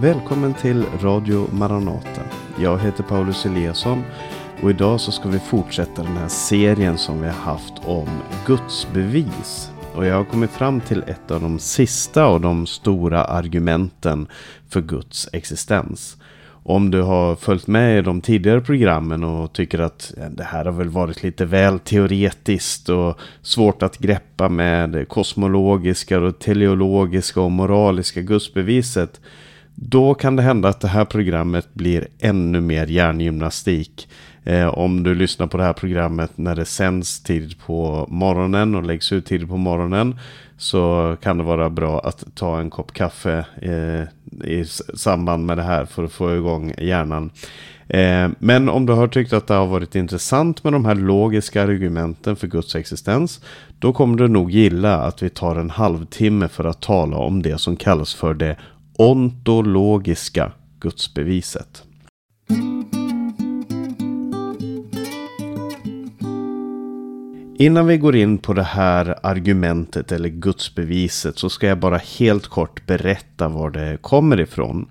Välkommen till Radio Maranata. Jag heter Paulus Eliasson och idag så ska vi fortsätta den här serien som vi har haft om Guds bevis. Och jag har kommit fram till ett av de sista och de stora argumenten för Guds existens. Om du har följt med i de tidigare programmen och tycker att det här har väl varit lite väl teoretiskt och svårt att greppa med det kosmologiska och teleologiska och moraliska gudsbeviset då kan det hända att det här programmet blir ännu mer hjärngymnastik. Eh, om du lyssnar på det här programmet när det sänds tidigt på morgonen och läggs ut tidigt på morgonen så kan det vara bra att ta en kopp kaffe eh, i samband med det här för att få igång hjärnan. Eh, men om du har tyckt att det har varit intressant med de här logiska argumenten för Guds existens då kommer du nog gilla att vi tar en halvtimme för att tala om det som kallas för det ontologiska gudsbeviset. Innan vi går in på det här argumentet eller gudsbeviset så ska jag bara helt kort berätta var det kommer ifrån.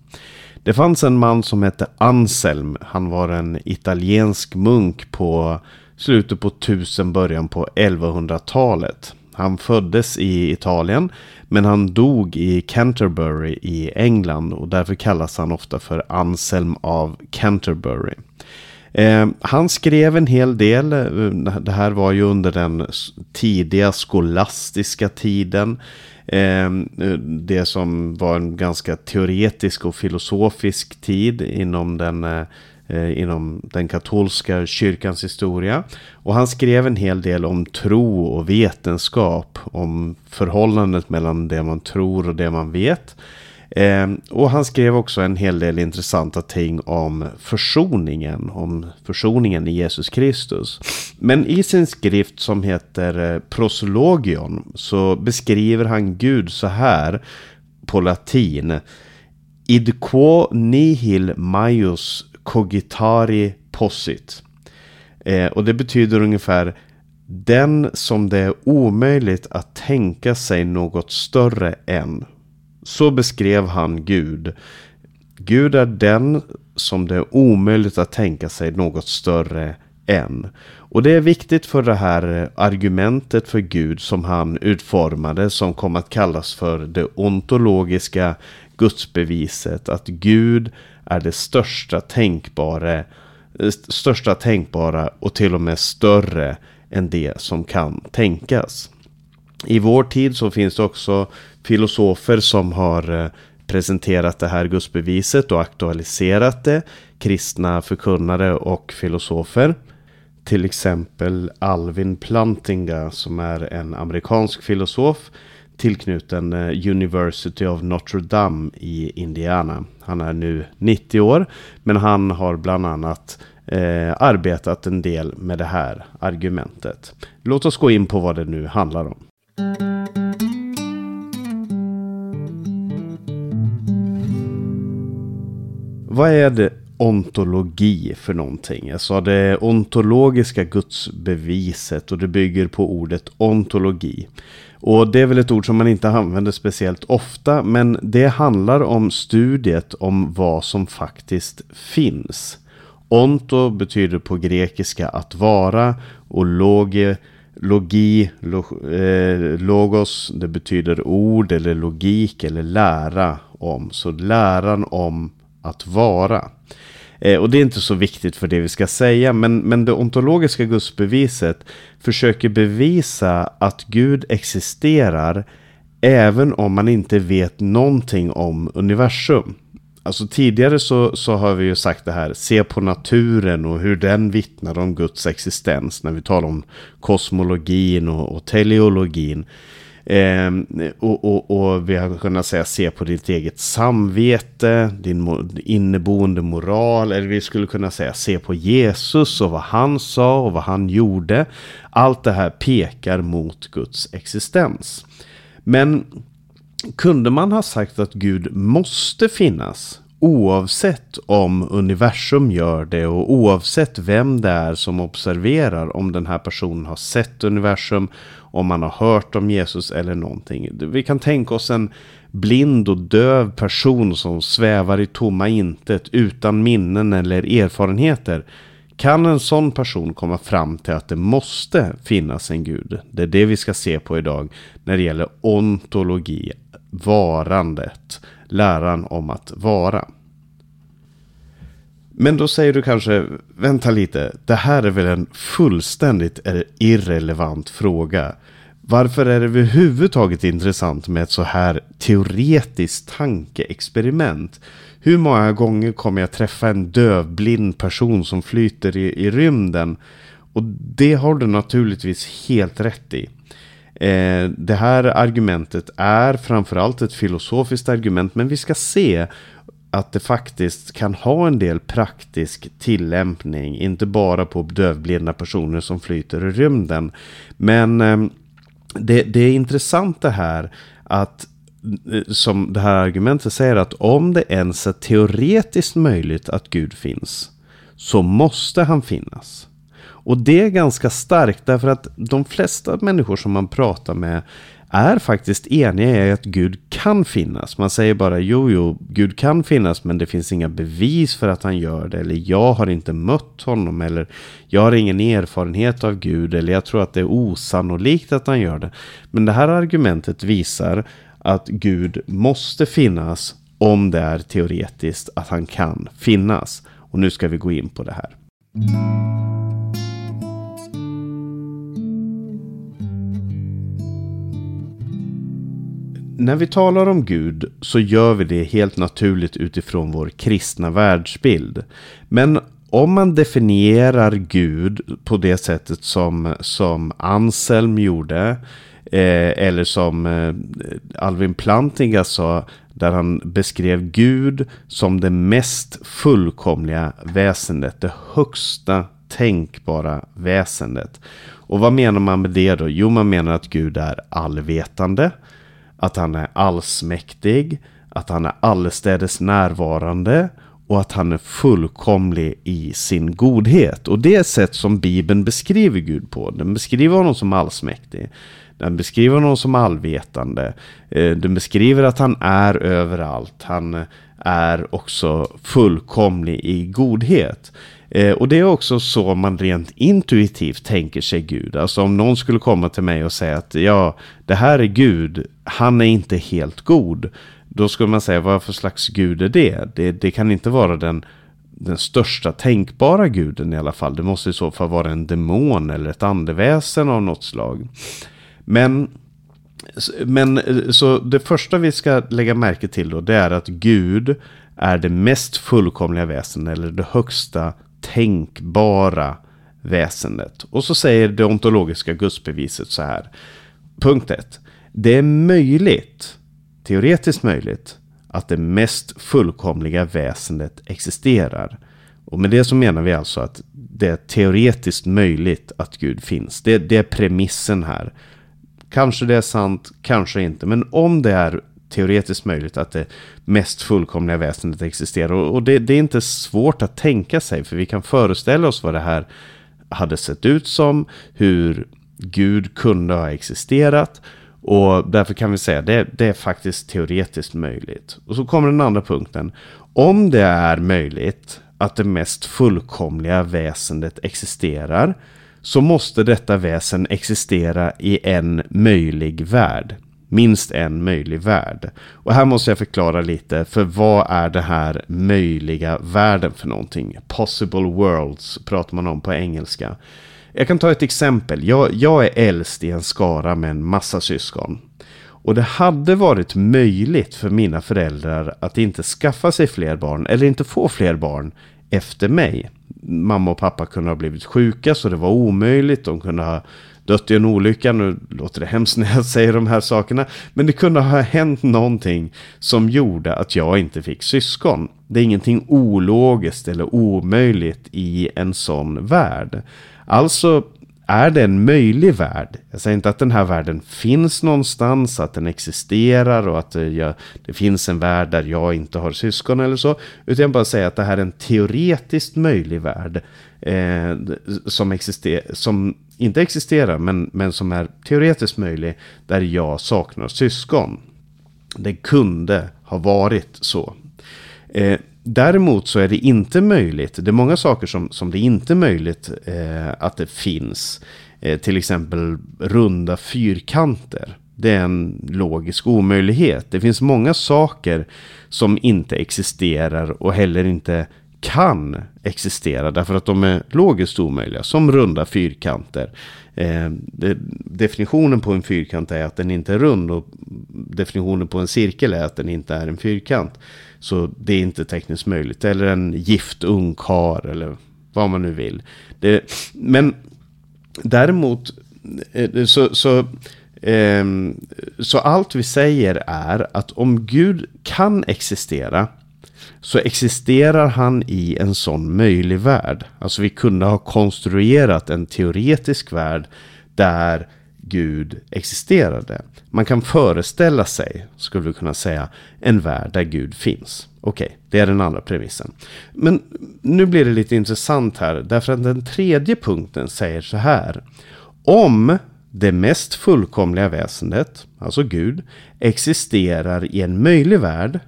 Det fanns en man som hette Anselm. Han var en italiensk munk på slutet på 1000 början på 1100-talet. Han föddes i Italien men han dog i Canterbury i England och därför kallas han ofta för Anselm av Canterbury. Eh, han skrev en hel del. Eh, det här var ju under den tidiga skolastiska tiden. Eh, det som var en ganska teoretisk och filosofisk tid inom den eh, Eh, inom den katolska kyrkans historia. Och han skrev en hel del om tro och vetenskap, om förhållandet mellan det man tror och det man vet. Eh, och han skrev också en hel del intressanta ting om försoningen, om försoningen i Jesus Kristus. Men i sin skrift som heter eh, Prosologion så beskriver han Gud så här på latin. Id quo nihil maius cogitari possit. Eh, och det betyder ungefär den som det är omöjligt att tänka sig något större än. Så beskrev han Gud. Gud är den som det är omöjligt att tänka sig något större än. Och det är viktigt för det här argumentet för Gud som han utformade som kom att kallas för det ontologiska gudsbeviset. Att Gud är det största tänkbara, största tänkbara och till och med större än det som kan tänkas. I vår tid så finns det också filosofer som har eh, presenterat det här gudsbeviset och aktualiserat det. Kristna förkunnare och filosofer. Till exempel Alvin Plantinga som är en amerikansk filosof tillknuten eh, University of Notre Dame i Indiana. Han är nu 90 år men han har bland annat eh, arbetat en del med det här argumentet. Låt oss gå in på vad det nu handlar om. Vad är det ontologi för någonting? Jag sa det ontologiska gudsbeviset och det bygger på ordet ontologi. Och det är väl ett ord som man inte använder speciellt ofta, men det handlar om studiet om vad som faktiskt finns. Onto betyder på grekiska att vara och loge, logi, log, eh, logos, det betyder ord eller logik eller lära om. Så läran om att vara. Eh, och det är inte så viktigt för det vi ska säga, men, men det ontologiska gudsbeviset försöker bevisa att Gud existerar även om man inte vet någonting om universum. Alltså tidigare så, så har vi ju sagt det här, se på naturen och hur den vittnar om Guds existens när vi talar om kosmologin och, och teleologin. Eh, och, och, och, vi har kunnat säga se på ditt eget samvete, din inneboende moral. Eller vi skulle kunna säga se på Jesus och vad han sa och vad han gjorde. Allt det här pekar mot Guds existens. Men kunde man ha sagt att Gud måste finnas oavsett om universum gör det och oavsett vem det är som observerar om den här personen har sett universum, om man har hört om Jesus eller någonting. Vi kan tänka oss en blind och döv person som svävar i tomma intet utan minnen eller erfarenheter. Kan en sån person komma fram till att det måste finnas en gud? Det är det vi ska se på idag när det gäller ontologi, varandet, läran om att vara. Men då säger du kanske, vänta lite, det här är väl en fullständigt irrelevant fråga. Varför är det överhuvudtaget intressant med ett så här teoretiskt tankeexperiment? Hur många gånger kommer jag träffa en dövblind person som flyter i, i rymden? Och det har du naturligtvis helt rätt i. Eh, det här argumentet är framförallt ett filosofiskt argument, men vi ska se att det faktiskt kan ha en del praktisk tillämpning, inte bara på dövblinda personer som flyter i rymden. Men eh, det, det är intressant det här att eh, som det här argumentet säger att om det ens är teoretiskt möjligt att Gud finns så måste han finnas. Och det är ganska starkt därför att de flesta människor som man pratar med är faktiskt eniga i att Gud kan finnas. Man säger bara jo, jo, Gud kan finnas men det finns inga bevis för att han gör det. Eller jag har inte mött honom. Eller jag har ingen erfarenhet av Gud. Eller jag tror att det är osannolikt att han gör det. Men det här argumentet visar att Gud måste finnas om det är teoretiskt att han kan finnas. Och nu ska vi gå in på det här. När vi talar om Gud så gör vi det helt naturligt utifrån vår kristna världsbild. Men om man definierar Gud på det sättet som, som Anselm gjorde eh, eller som eh, Alvin Plantinga sa där han beskrev Gud som det mest fullkomliga väsendet, det högsta tänkbara väsendet. Och vad menar man med det då? Jo, man menar att Gud är allvetande att han är allsmäktig, att han är allestädes närvarande och att han är fullkomlig i sin godhet. Och det är sätt som Bibeln beskriver Gud på. Den beskriver honom som allsmäktig. Den beskriver honom som allvetande. Eh, den beskriver att han är överallt. Han är också fullkomlig i godhet. Eh, och det är också så man rent intuitivt tänker sig Gud. Alltså om någon skulle komma till mig och säga att ja, det här är Gud, han är inte helt god. Då skulle man säga, vad för slags Gud är det? Det, det kan inte vara den, den största tänkbara guden i alla fall. Det måste i så fall vara en demon eller ett andeväsen av något slag. Men men eh, så det första vi ska lägga märke till då det är att Gud är det mest fullkomliga väsen eller det högsta tänkbara väsendet. Och så säger det ontologiska gudsbeviset så här. Punkt 1. Det är möjligt, teoretiskt möjligt, att det mest fullkomliga väsendet existerar. Och med det så menar vi alltså att det är teoretiskt möjligt att Gud finns. Det, det är premissen här. Kanske det är sant, kanske inte. Men om det är teoretiskt möjligt att det mest fullkomliga väsendet existerar. Och det, det, är inte svårt att tänka sig, för vi kan föreställa oss vad det här hade sett ut som, hur Gud kunde ha existerat. Och därför kan vi säga att det, det är faktiskt teoretiskt möjligt. Och så kommer den andra punkten. Om det är möjligt att det mest fullkomliga väsendet existerar så måste detta väsen existera i en möjlig värld minst en möjlig värld. Och här måste jag förklara lite, för vad är det här möjliga världen för någonting? Possible worlds pratar man om på engelska. Jag kan ta ett exempel. Jag, jag är äldst i en skara med en massa syskon. Och det hade varit möjligt för mina föräldrar att inte skaffa sig fler barn eller inte få fler barn efter mig. Mamma och pappa kunde ha blivit sjuka så det var omöjligt. De kunde ha dött i en olycka. Nu låter det hemskt när jag säger de här sakerna. Men det kunde ha hänt någonting som gjorde att jag inte fick syskon. Det är ingenting ologiskt eller omöjligt i en sån värld. Alltså är det en möjlig värld? Jag säger inte att den här världen finns någonstans, att den existerar och att eh, jag, det finns en värld där jag inte har syskon eller så. Utan jag bara säger att det här är en teoretiskt möjlig värld. Eh, som, exister, som inte existerar, men, men som är teoretiskt möjlig. Där jag saknar syskon. Det kunde ha varit så. Eh, Däremot så är det inte möjligt. Det är många saker som, som det inte är möjligt eh, att det finns. Eh, till exempel runda fyrkanter. Det är en logisk omöjlighet. Det finns många saker som inte existerar och heller inte kan existera därför att de är logiskt omöjliga. Som runda fyrkanter. Eh, det, definitionen på en fyrkant är att den inte är rund och definitionen på en cirkel är att den inte är en fyrkant. Så det är inte tekniskt möjligt. Eller en gift ungkar eller vad man nu vill. Det, men däremot eh, så, så, ehm, så allt vi säger är att om Gud kan existera så existerar han i en sån möjlig värld. Alltså vi kunde ha konstruerat en teoretisk värld där Gud existerade. Man kan föreställa sig, skulle vi kunna säga, en värld där Gud finns. Okej, okay, det är den andra premissen. Men nu blir det lite intressant här, därför att den tredje punkten säger så här. Om det mest fullkomliga väsendet, alltså Gud, existerar i en möjlig värld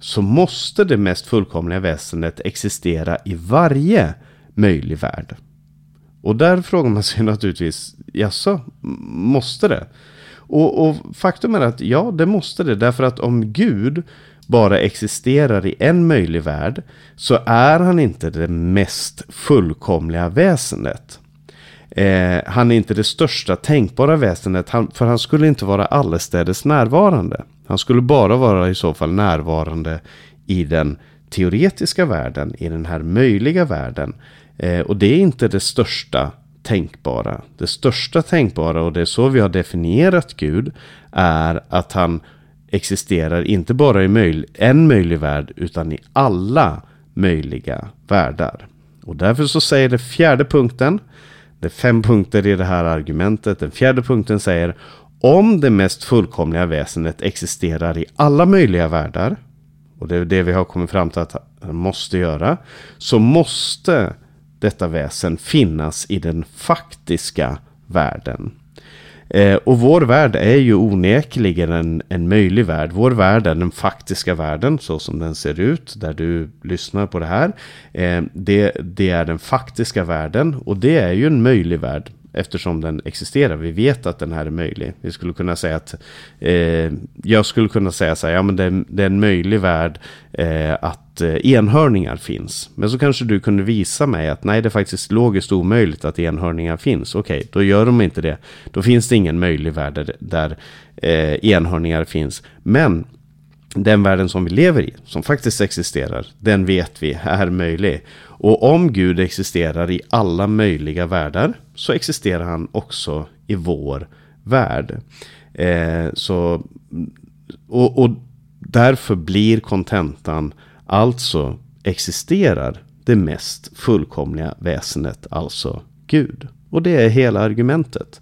så måste det mest fullkomliga väsendet existera i varje möjlig värld. Och där frågar man sig naturligtvis, jaså, måste det? Och, och, faktum är att ja, det måste det. Därför att om Gud bara existerar i en möjlig värld så är han inte det mest fullkomliga väsendet. Eh, han är inte det största tänkbara väsendet, han, för han skulle inte vara allestädes närvarande. Han skulle bara vara i så fall närvarande i den teoretiska världen, i den här möjliga världen. Eh, och det är inte det största tänkbara. Det största tänkbara, och det är så vi har definierat Gud, är att han existerar inte bara i möj en möjlig värld, utan i alla möjliga världar. Och därför så säger det fjärde punkten, det är fem punkter i det här argumentet, den fjärde punkten säger om det mest fullkomliga väsendet existerar i alla möjliga världar, och det är det vi har kommit fram till att han måste göra, så måste detta väsen finnas i den faktiska världen. Eh, och vår värld är ju onekligen en, en möjlig värld. Vår värld är den faktiska världen så som den ser ut där du lyssnar på det här. Eh, det, det är den faktiska världen och det är ju en möjlig värld eftersom den existerar. Vi vet att den här är möjlig. Vi skulle kunna säga att eh, jag skulle kunna säga så här, ja men det, det är en möjlig värld eh, att eh, enhörningar finns. Men så kanske du kunde visa mig att nej, det är faktiskt logiskt omöjligt att enhörningar finns. Okej, okay, då gör de inte det. Då finns det ingen möjlig värld där, där eh, enhörningar finns. Men den världen som vi lever i, som faktiskt existerar, den vet vi är möjlig. Och om Gud existerar i alla möjliga världar så existerar han också i vår värld. Eh, så, och, och därför blir kontentan alltså existerar det mest fullkomliga väsendet, alltså Gud. Och det är hela argumentet.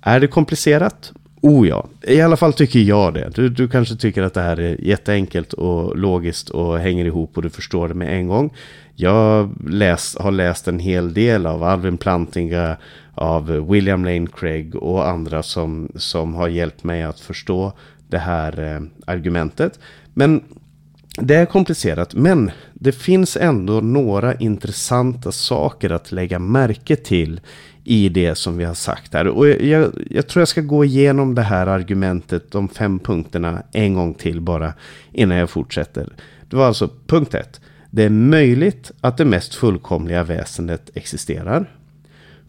Är det komplicerat? Oh ja, i alla fall tycker jag det. Du, du kanske tycker att det här är jätteenkelt och logiskt och hänger ihop och du förstår det med en gång. Jag läs, har läst en hel del av Alvin Plantinga, av William Lane Craig och andra som, som har hjälpt mig att förstå det här eh, argumentet. Men det är komplicerat, men det finns ändå några intressanta saker att lägga märke till i det som vi har sagt här. Och jag, jag, tror jag ska gå igenom det här argumentet, de fem punkterna, en gång till bara innan jag fortsätter. Det var alltså punkt ett. Det är möjligt att det mest fullkomliga väsendet existerar.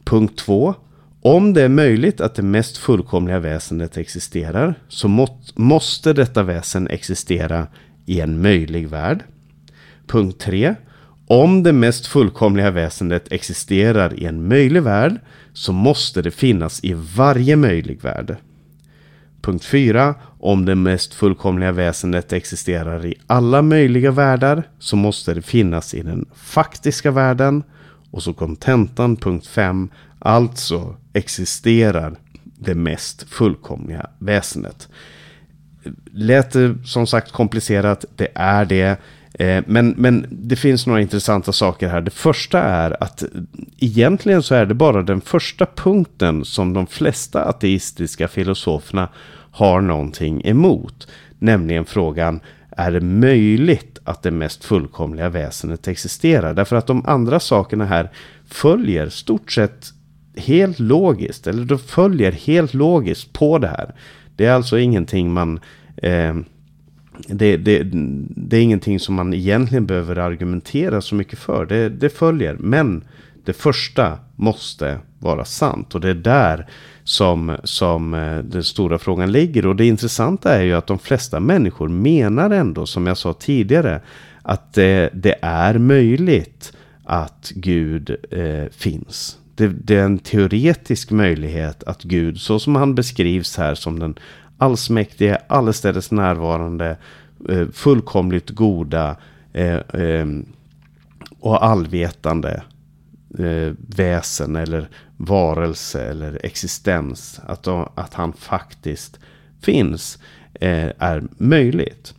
Punkt två. Om det är möjligt att det mest fullkomliga väsendet existerar så må, måste detta väsen existera i en möjlig värld. Punkt 3. Om det mest fullkomliga väsendet existerar i en möjlig värld så måste det finnas i varje möjlig värld. Punkt 4. Om det mest fullkomliga väsendet existerar i alla möjliga världar så måste det finnas i den faktiska världen. Och så kontentan punkt 5. Alltså existerar det mest fullkomliga väsendet. Lät det som sagt komplicerat, det är det. Eh, men, men det finns några intressanta saker här. Det första är att egentligen så är det bara den första punkten som de flesta ateistiska filosoferna har någonting emot. Nämligen frågan, är det möjligt att det mest fullkomliga väsendet existerar? Därför att de andra sakerna här följer stort sett helt logiskt. Eller de följer helt logiskt på det här. Det är alltså ingenting man... Eh, det, det, det, är ingenting som man egentligen behöver argumentera så mycket för. Det, det följer. Men det första måste vara sant. Och det är där som, som eh, den stora frågan ligger. Och det intressanta är ju att de flesta människor menar ändå, som jag sa tidigare, att det, det är möjligt att Gud eh, finns. Det, det, är en teoretisk möjlighet att Gud, så som han beskrivs här som den allsmäktige, allestädes närvarande, eh, fullkomligt goda eh, eh, och allvetande väsen eller varelse eller existens. Att, att han faktiskt finns är möjligt.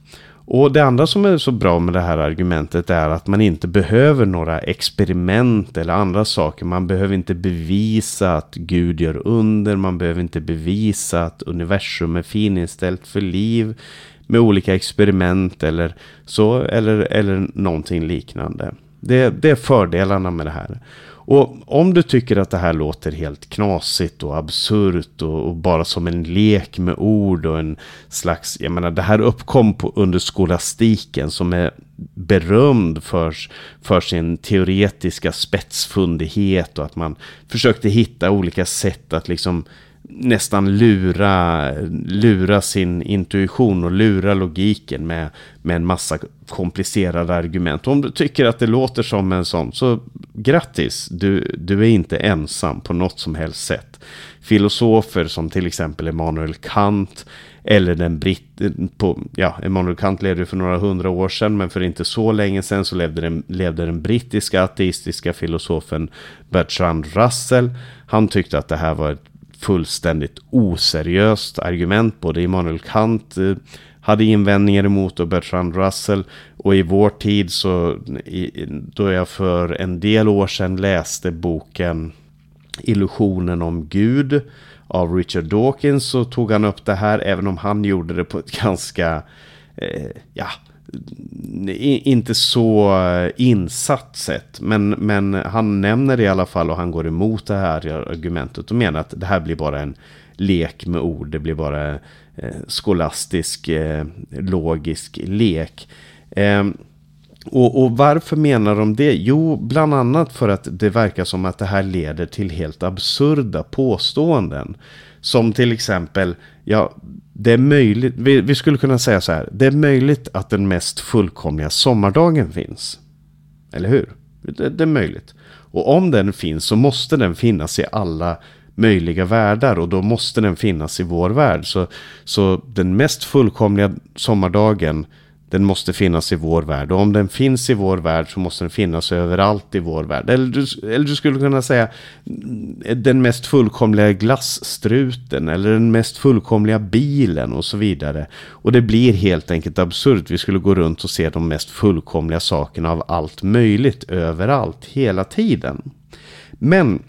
Och det andra som är så bra med det här argumentet är att man inte behöver några experiment eller andra saker. Man behöver inte bevisa att Gud gör under. Man behöver inte bevisa att universum är fininställt för liv med olika experiment eller så eller, eller någonting liknande. Det, det är fördelarna med det här. Och om du tycker att det här låter helt knasigt och absurt och, och, bara som en lek med ord och en slags, jag menar det här uppkom på, under skolastiken som är berömd för, för sin teoretiska spetsfundighet och att man försökte hitta olika sätt att liksom nästan lura, lura sin intuition och lura logiken med, med en massa komplicerade argument. Om du tycker att det låter som en sån, så grattis, du, du är inte ensam på något som helst sätt. Filosofer som till exempel Emanuel Kant, eller den britt... På, ja, Emanuel Kant levde för några hundra år sedan, men för inte så länge sedan så levde den, levde den brittiska ateistiska filosofen Bertrand Russell. Han tyckte att det här var ett fullständigt oseriöst argument. Både Immanuel Kant eh, hade invändningar emot och Bertrand Russell. Och i vår tid så, då jag för en del år sedan läste boken Illusionen om Gud av Richard Dawkins så tog han upp det här även om han gjorde det på ett ganska, eh, ja, inte så eh, insatt sätt. Men, men han nämner det i alla fall och han går emot det här argumentet och menar att det här blir bara en lek med ord. Det blir bara eh, skolastisk, eh, logisk lek. Eh, och, och, varför menar de det? Jo, bland annat för att det verkar som att det här leder till helt absurda påståenden. Som till exempel, ja, det är möjligt, vi, vi, skulle kunna säga så här, det är möjligt att den mest fullkomliga sommardagen finns. Eller hur? Det, det, är möjligt. Och om den finns så måste den finnas i alla möjliga världar och då måste den finnas i vår värld. Så, så den mest fullkomliga sommardagen den måste finnas i vår värld. Och om den finns i vår värld så måste den finnas överallt i vår värld. Eller du, eller du skulle kunna säga mm, den mest fullkomliga glassstruten eller den mest fullkomliga bilen och så vidare. Och det blir helt enkelt absurt. Vi skulle gå runt och se de mest fullkomliga sakerna av allt möjligt överallt hela tiden. Men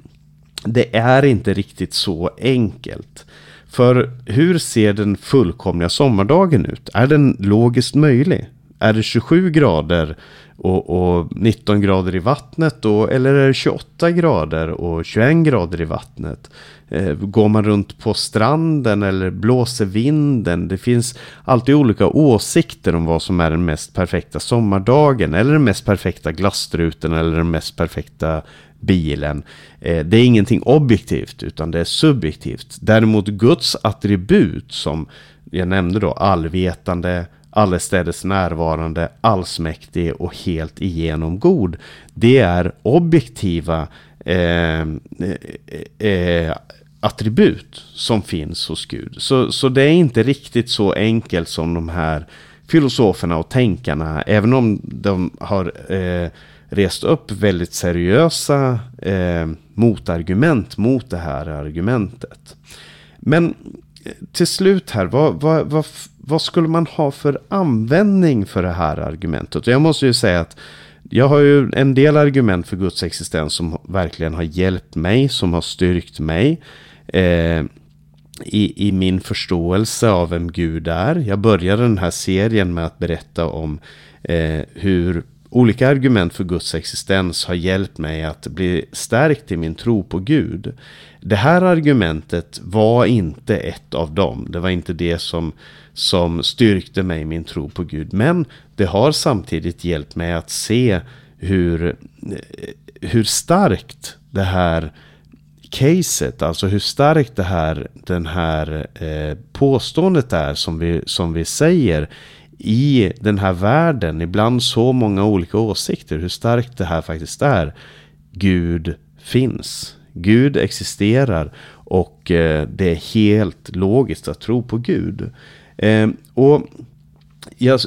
det är inte riktigt så enkelt. För hur ser den fullkomliga sommardagen ut? Är den logiskt möjlig? Är det 27 grader och, och 19 grader i vattnet då? Eller är det 28 grader och 21 grader i vattnet? Eh, går man runt på stranden eller blåser vinden? Det finns alltid olika åsikter om vad som är den mest perfekta sommardagen. Eller den mest perfekta glasstruten eller den mest perfekta bilen. Eh, det är ingenting objektivt utan det är subjektivt. Däremot Guds attribut som jag nämnde då allvetande, allestädes närvarande, allsmäktig och helt igenom god. Det är objektiva eh, eh, eh, attribut som finns hos Gud. Så, så det är inte riktigt så enkelt som de här filosoferna och tänkarna, även om de har eh, rest upp väldigt seriösa eh, motargument mot det här argumentet. Men eh, till slut här, vad, vad, vad, vad, skulle man ha för användning för det här argumentet? Jag måste ju säga att jag har ju en del argument för Guds existens som verkligen har hjälpt mig, som har styrkt mig. Eh, i, i min förståelse av vem Gud är. Jag började den här serien med att berätta om eh, hur olika argument för Guds existens har hjälpt mig att bli stärkt i min tro på Gud. Det här argumentet var inte ett av dem. Det var inte det som, som styrkte mig i min tro på Gud. Men det har samtidigt hjälpt mig att se hur, eh, hur starkt det här caset, alltså hur starkt det här, den här eh, påståendet är som vi, som vi säger i den här världen, ibland så många olika åsikter, hur starkt det här faktiskt är. Gud finns. Gud existerar och eh, det är helt logiskt att tro på Gud. Eh, och jag,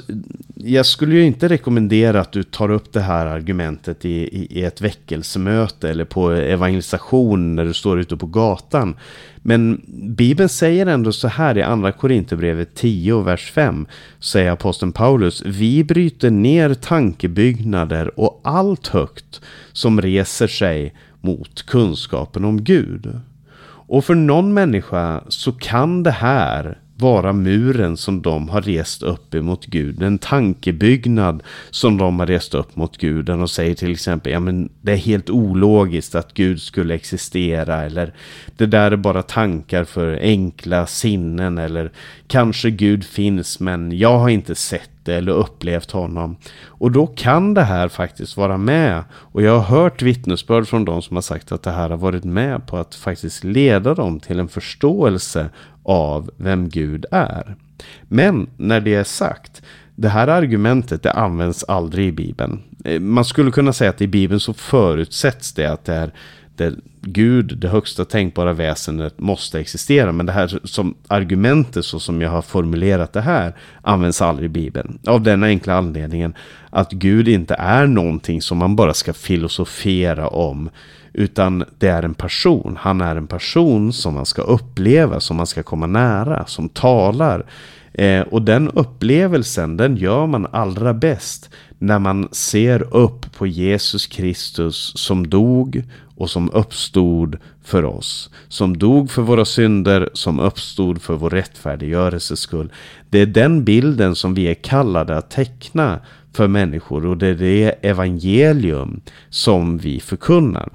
jag, skulle ju inte rekommendera att du tar upp det här argumentet i, i, i, ett väckelsemöte eller på evangelisation när du står ute på gatan. Men Bibeln säger ändå så här i andra Korinthierbrevet 10 vers 5 säger aposteln Paulus Vi bryter ner tankebyggnader och allt högt som reser sig mot kunskapen om Gud. Och för någon människa så kan det här vara muren som de har rest upp emot Gud. En tankebyggnad som de har rest upp mot guden och säger till exempel ja men det är helt ologiskt att Gud skulle existera eller det där är bara tankar för enkla sinnen eller kanske Gud finns men jag har inte sett det eller upplevt honom. Och då kan det här faktiskt vara med. Och jag har hört vittnesbörd från de som har sagt att det här har varit med på att faktiskt leda dem till en förståelse av vem Gud är. Men när det är sagt, det här argumentet det används aldrig i Bibeln. Eh, man skulle kunna säga att i Bibeln så förutsätts det att det är det Gud, det högsta tänkbara väsendet, måste existera. Men det här som argumentet så som jag har formulerat det här används aldrig i Bibeln. Av den enkla anledningen att Gud inte är någonting som man bara ska filosofera om. Utan det är en person. Han är en person som man ska uppleva, som man ska komma nära, som talar. Eh, och den upplevelsen, den gör man allra bäst när man ser upp på Jesus Kristus som dog och som uppstod för oss. Som dog för våra synder, som uppstod för vår rättfärdiggörelses skull. Det är den bilden som vi är kallade att teckna för människor och det är det evangelium som vi förkunnar.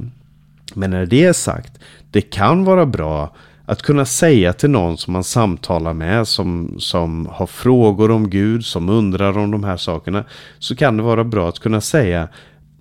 Men när det är sagt, det kan vara bra att kunna säga till någon som man samtalar med, som, som har frågor om Gud, som undrar om de här sakerna, så kan det vara bra att kunna säga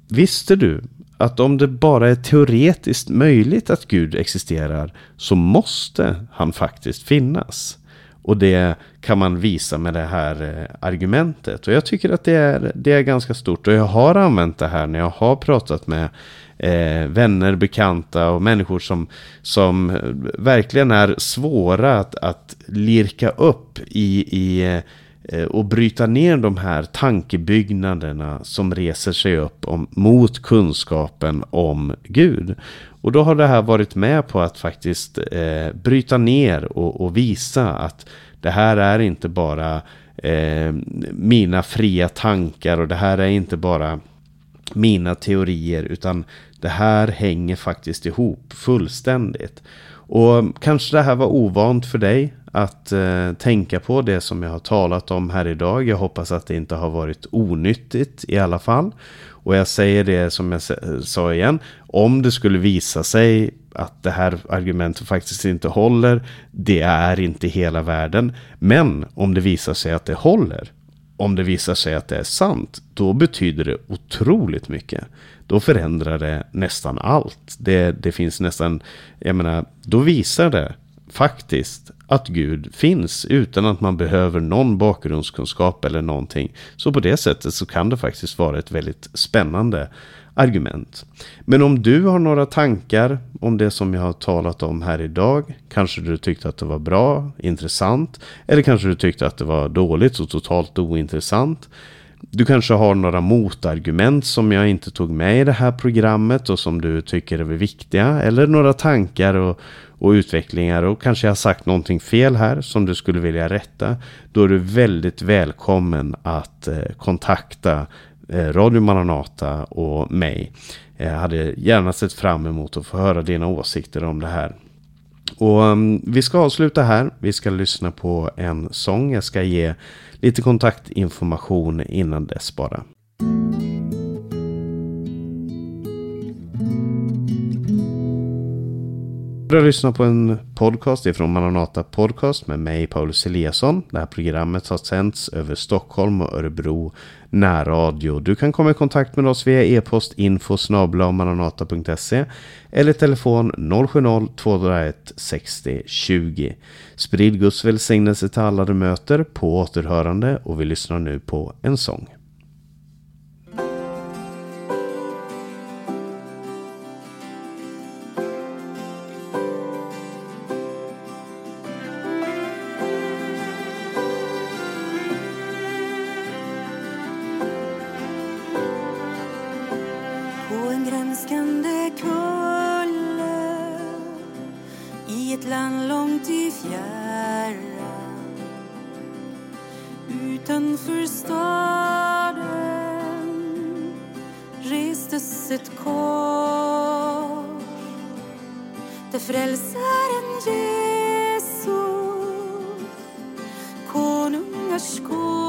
Visste du att om det bara är teoretiskt möjligt att Gud existerar så måste han faktiskt finnas. Och det kan man visa med det här eh, argumentet. Och jag tycker att det är, det är ganska stort. Och jag har använt det här när jag har pratat med eh, vänner, bekanta och människor som, som eh, verkligen är svåra att, att lirka upp i, i eh, och bryta ner de här tankebyggnaderna som reser sig upp om, mot kunskapen om Gud. Och då har det här varit med på att faktiskt eh, bryta ner och, och, visa att det här är inte bara eh, mina fria tankar och det här är inte bara mina teorier utan det här hänger faktiskt ihop fullständigt. Och kanske det här var ovant för dig att eh, tänka på det som jag har talat om här idag. Jag hoppas att det inte har varit onyttigt i alla fall. Och jag säger det som jag sa igen. Om det skulle visa sig att det här argumentet faktiskt inte håller. Det är inte hela världen. Men om det visar sig att det håller om det visar sig att det är sant, då betyder det otroligt mycket. Då förändrar det nästan allt. Det, det finns nästan, jag menar, då visar det faktiskt att Gud finns utan att man behöver någon bakgrundskunskap eller någonting. Så på det sättet så kan det faktiskt vara ett väldigt spännande argument. Men om du har några tankar om det som jag har talat om här idag. Kanske du tyckte att det var bra, intressant. Eller kanske du tyckte att det var dåligt och totalt ointressant. Du kanske har några motargument som jag inte tog med i det här programmet och som du tycker är viktiga. Eller några tankar och, och utvecklingar och kanske jag har sagt någonting fel här som du skulle vilja rätta. Då är du väldigt välkommen att eh, kontakta Eh, Radio Maranata och mig. Jag hade gärna sett fram emot att få höra dina åsikter om det här. Och um, vi ska avsluta här. Vi ska lyssna på en sång. Jag ska ge lite kontaktinformation innan dess bara. Du har lyssnat på en podcast ifrån Maranata Podcast med mig Paulus Eliasson. Det här programmet har sänts över Stockholm och Örebro närradio. Du kan komma i kontakt med oss via e-post info maranata.se eller telefon 070-201 60 20. Sprid Guds välsignelse till alla du möter på återhörande och vi lyssnar nu på en sång. Kors. Där frälsaren Jesus konungars kors.